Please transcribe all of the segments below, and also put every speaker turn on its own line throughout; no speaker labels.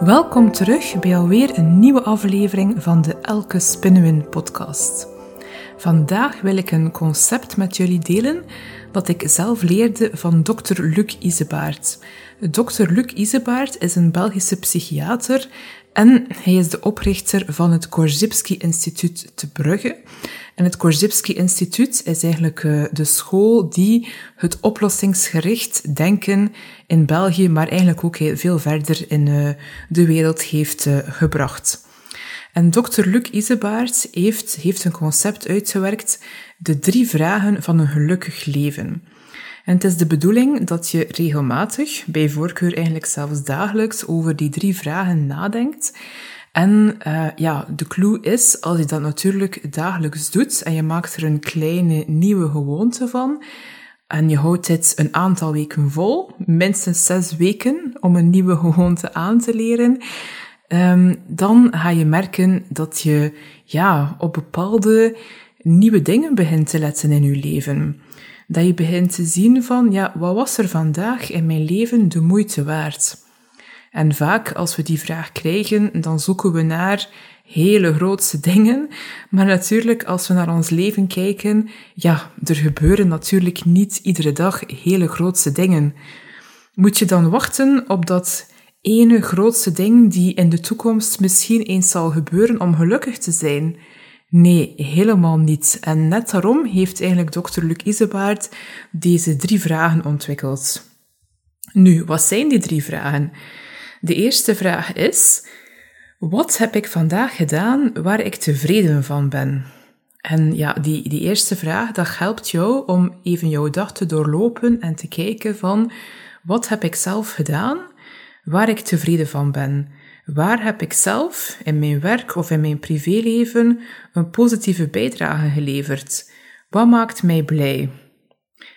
Welkom terug bij alweer een nieuwe aflevering van de Elke Spinnenwin podcast. Vandaag wil ik een concept met jullie delen dat ik zelf leerde van Dr. Luc Isebaert. Dr. Luc Isebaert is een Belgische psychiater en hij is de oprichter van het Korzybski Instituut te Brugge. En het Korzybski Instituut is eigenlijk eh, de school die het oplossingsgericht denken in België, maar eigenlijk ook veel verder in eh, de wereld heeft eh, gebracht. En dokter Luc Isebaert heeft, heeft een concept uitgewerkt, de drie vragen van een gelukkig leven. En het is de bedoeling dat je regelmatig, bij voorkeur eigenlijk zelfs dagelijks, over die drie vragen nadenkt. En uh, ja, de clue is, als je dat natuurlijk dagelijks doet en je maakt er een kleine nieuwe gewoonte van, en je houdt dit een aantal weken vol, minstens zes weken, om een nieuwe gewoonte aan te leren, um, dan ga je merken dat je ja, op bepaalde nieuwe dingen begint te letten in je leven. Dat je begint te zien van, ja, wat was er vandaag in mijn leven de moeite waard? En vaak als we die vraag krijgen, dan zoeken we naar hele grootste dingen. Maar natuurlijk, als we naar ons leven kijken, ja, er gebeuren natuurlijk niet iedere dag hele grootste dingen. Moet je dan wachten op dat ene grootste ding die in de toekomst misschien eens zal gebeuren om gelukkig te zijn? Nee, helemaal niet. En net daarom heeft eigenlijk dokter Luc Isebaard deze drie vragen ontwikkeld. Nu, wat zijn die drie vragen? De eerste vraag is: wat heb ik vandaag gedaan waar ik tevreden van ben? En ja, die, die eerste vraag, dat helpt jou om even jouw dag te doorlopen en te kijken van wat heb ik zelf gedaan waar ik tevreden van ben? Waar heb ik zelf in mijn werk of in mijn privéleven een positieve bijdrage geleverd? Wat maakt mij blij?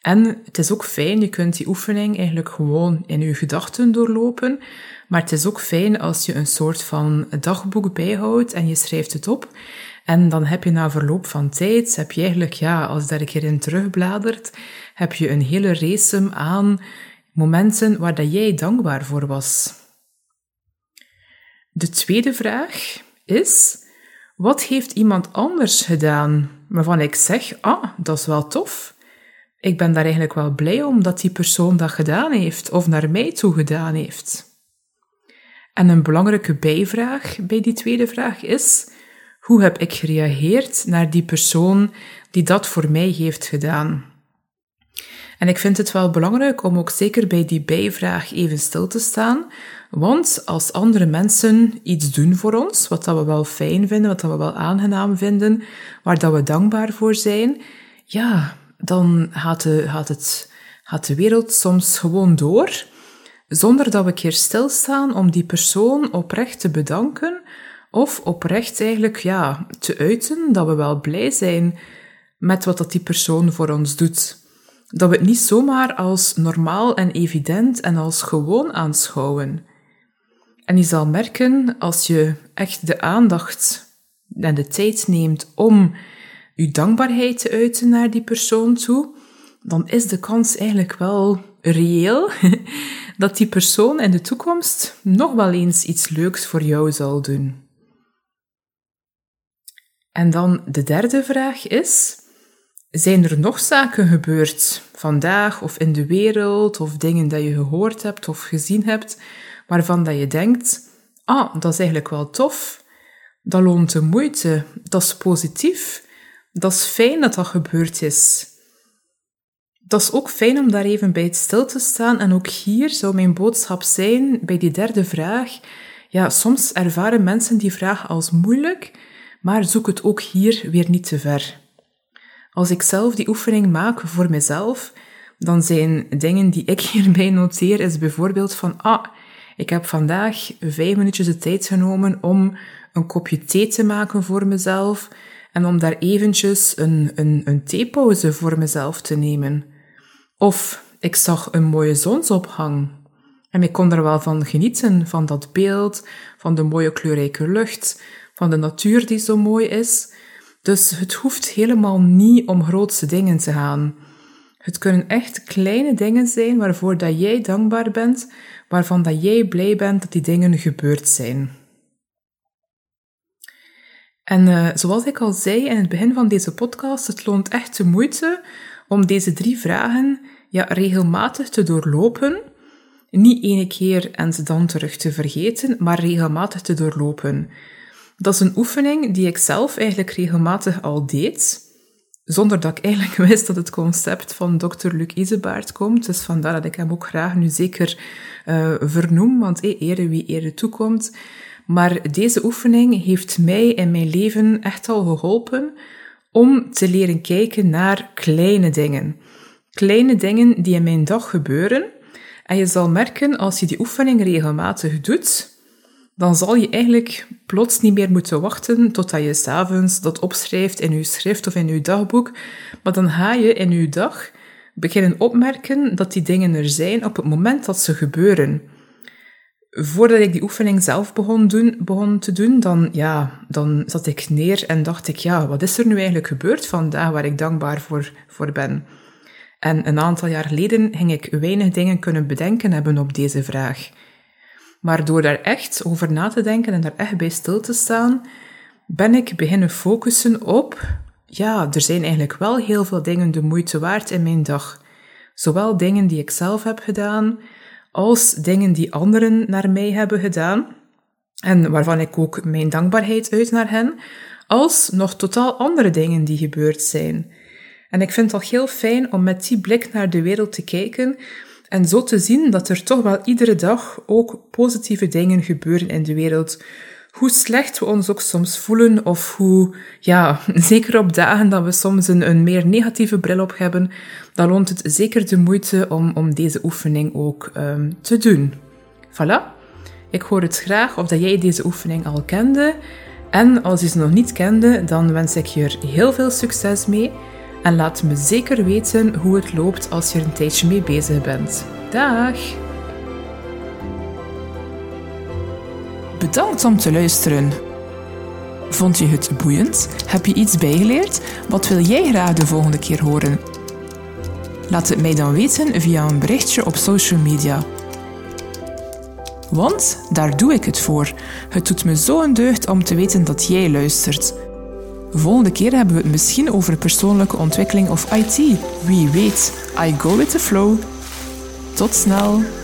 En het is ook fijn, je kunt die oefening eigenlijk gewoon in je gedachten doorlopen, maar het is ook fijn als je een soort van dagboek bijhoudt en je schrijft het op. En dan heb je na verloop van tijd, heb je eigenlijk, ja, als je daar een keer in terugbladert, heb je een hele race aan momenten waar dat jij dankbaar voor was. De tweede vraag is, wat heeft iemand anders gedaan waarvan ik zeg, ah, dat is wel tof. Ik ben daar eigenlijk wel blij om dat die persoon dat gedaan heeft of naar mij toe gedaan heeft. En een belangrijke bijvraag bij die tweede vraag is: hoe heb ik gereageerd naar die persoon die dat voor mij heeft gedaan? En ik vind het wel belangrijk om ook zeker bij die bijvraag even stil te staan, want als andere mensen iets doen voor ons, wat dat we wel fijn vinden, wat dat we wel aangenaam vinden, waar dat we dankbaar voor zijn, ja, dan gaat de, gaat het, gaat de wereld soms gewoon door zonder dat we een keer stilstaan om die persoon oprecht te bedanken of oprecht eigenlijk ja, te uiten dat we wel blij zijn met wat dat die persoon voor ons doet. Dat we het niet zomaar als normaal en evident en als gewoon aanschouwen. En je zal merken, als je echt de aandacht en de tijd neemt om je dankbaarheid te uiten naar die persoon toe, dan is de kans eigenlijk wel reëel dat die persoon in de toekomst nog wel eens iets leuks voor jou zal doen. En dan de derde vraag is: zijn er nog zaken gebeurd vandaag of in de wereld of dingen dat je gehoord hebt of gezien hebt waarvan dat je denkt: ah, dat is eigenlijk wel tof. Dat loont de moeite. Dat is positief. Dat is fijn dat dat gebeurd is. Dat is ook fijn om daar even bij stil te staan. En ook hier zou mijn boodschap zijn, bij die derde vraag. Ja, soms ervaren mensen die vraag als moeilijk, maar zoek het ook hier weer niet te ver. Als ik zelf die oefening maak voor mezelf, dan zijn dingen die ik hierbij noteer, is bijvoorbeeld van, ah, ik heb vandaag vijf minuutjes de tijd genomen om een kopje thee te maken voor mezelf en om daar eventjes een, een, een theepauze voor mezelf te nemen. Of ik zag een mooie zonsopgang en ik kon er wel van genieten, van dat beeld, van de mooie kleurrijke lucht, van de natuur die zo mooi is. Dus het hoeft helemaal niet om grootse dingen te gaan. Het kunnen echt kleine dingen zijn waarvoor dat jij dankbaar bent, waarvan dat jij blij bent dat die dingen gebeurd zijn. En uh, zoals ik al zei in het begin van deze podcast, het loont echt de moeite om deze drie vragen ja, regelmatig te doorlopen. Niet ene keer en ze dan terug te vergeten, maar regelmatig te doorlopen. Dat is een oefening die ik zelf eigenlijk regelmatig al deed, zonder dat ik eigenlijk wist dat het concept van Dr. Luc Isebaard komt. Dus vandaar dat ik hem ook graag nu zeker uh, vernoem, want hey, ere wie ere toekomt. Maar deze oefening heeft mij in mijn leven echt al geholpen om te leren kijken naar kleine dingen. Kleine dingen die in mijn dag gebeuren. En je zal merken, als je die oefening regelmatig doet, dan zal je eigenlijk plots niet meer moeten wachten totdat je s'avonds dat opschrijft in je schrift of in je dagboek. Maar dan ga je in je dag beginnen opmerken dat die dingen er zijn op het moment dat ze gebeuren voordat ik die oefening zelf begon, doen, begon te doen, dan, ja, dan zat ik neer en dacht ik, ja, wat is er nu eigenlijk gebeurd vandaag waar ik dankbaar voor, voor ben? En een aantal jaar geleden ging ik weinig dingen kunnen bedenken hebben op deze vraag. Maar door daar echt over na te denken en daar echt bij stil te staan, ben ik beginnen focussen op, ja, er zijn eigenlijk wel heel veel dingen de moeite waard in mijn dag. Zowel dingen die ik zelf heb gedaan, als dingen die anderen naar mij hebben gedaan, en waarvan ik ook mijn dankbaarheid uit naar hen, als nog totaal andere dingen die gebeurd zijn. En ik vind het al heel fijn om met die blik naar de wereld te kijken en zo te zien dat er toch wel iedere dag ook positieve dingen gebeuren in de wereld hoe slecht we ons ook soms voelen, of hoe, ja, zeker op dagen dat we soms een, een meer negatieve bril op hebben, dan loont het zeker de moeite om, om deze oefening ook um, te doen. Voilà. Ik hoor het graag of dat jij deze oefening al kende. En als je ze nog niet kende, dan wens ik je er heel veel succes mee. En laat me zeker weten hoe het loopt als je er een tijdje mee bezig bent. Dag! Bedankt om te luisteren. Vond je het boeiend? Heb je iets bijgeleerd? Wat wil jij graag de volgende keer horen? Laat het mij dan weten via een berichtje op social media. Want daar doe ik het voor. Het doet me zo een deugd om te weten dat jij luistert. Volgende keer hebben we het misschien over persoonlijke ontwikkeling of IT. Wie weet, I go with the flow. Tot snel!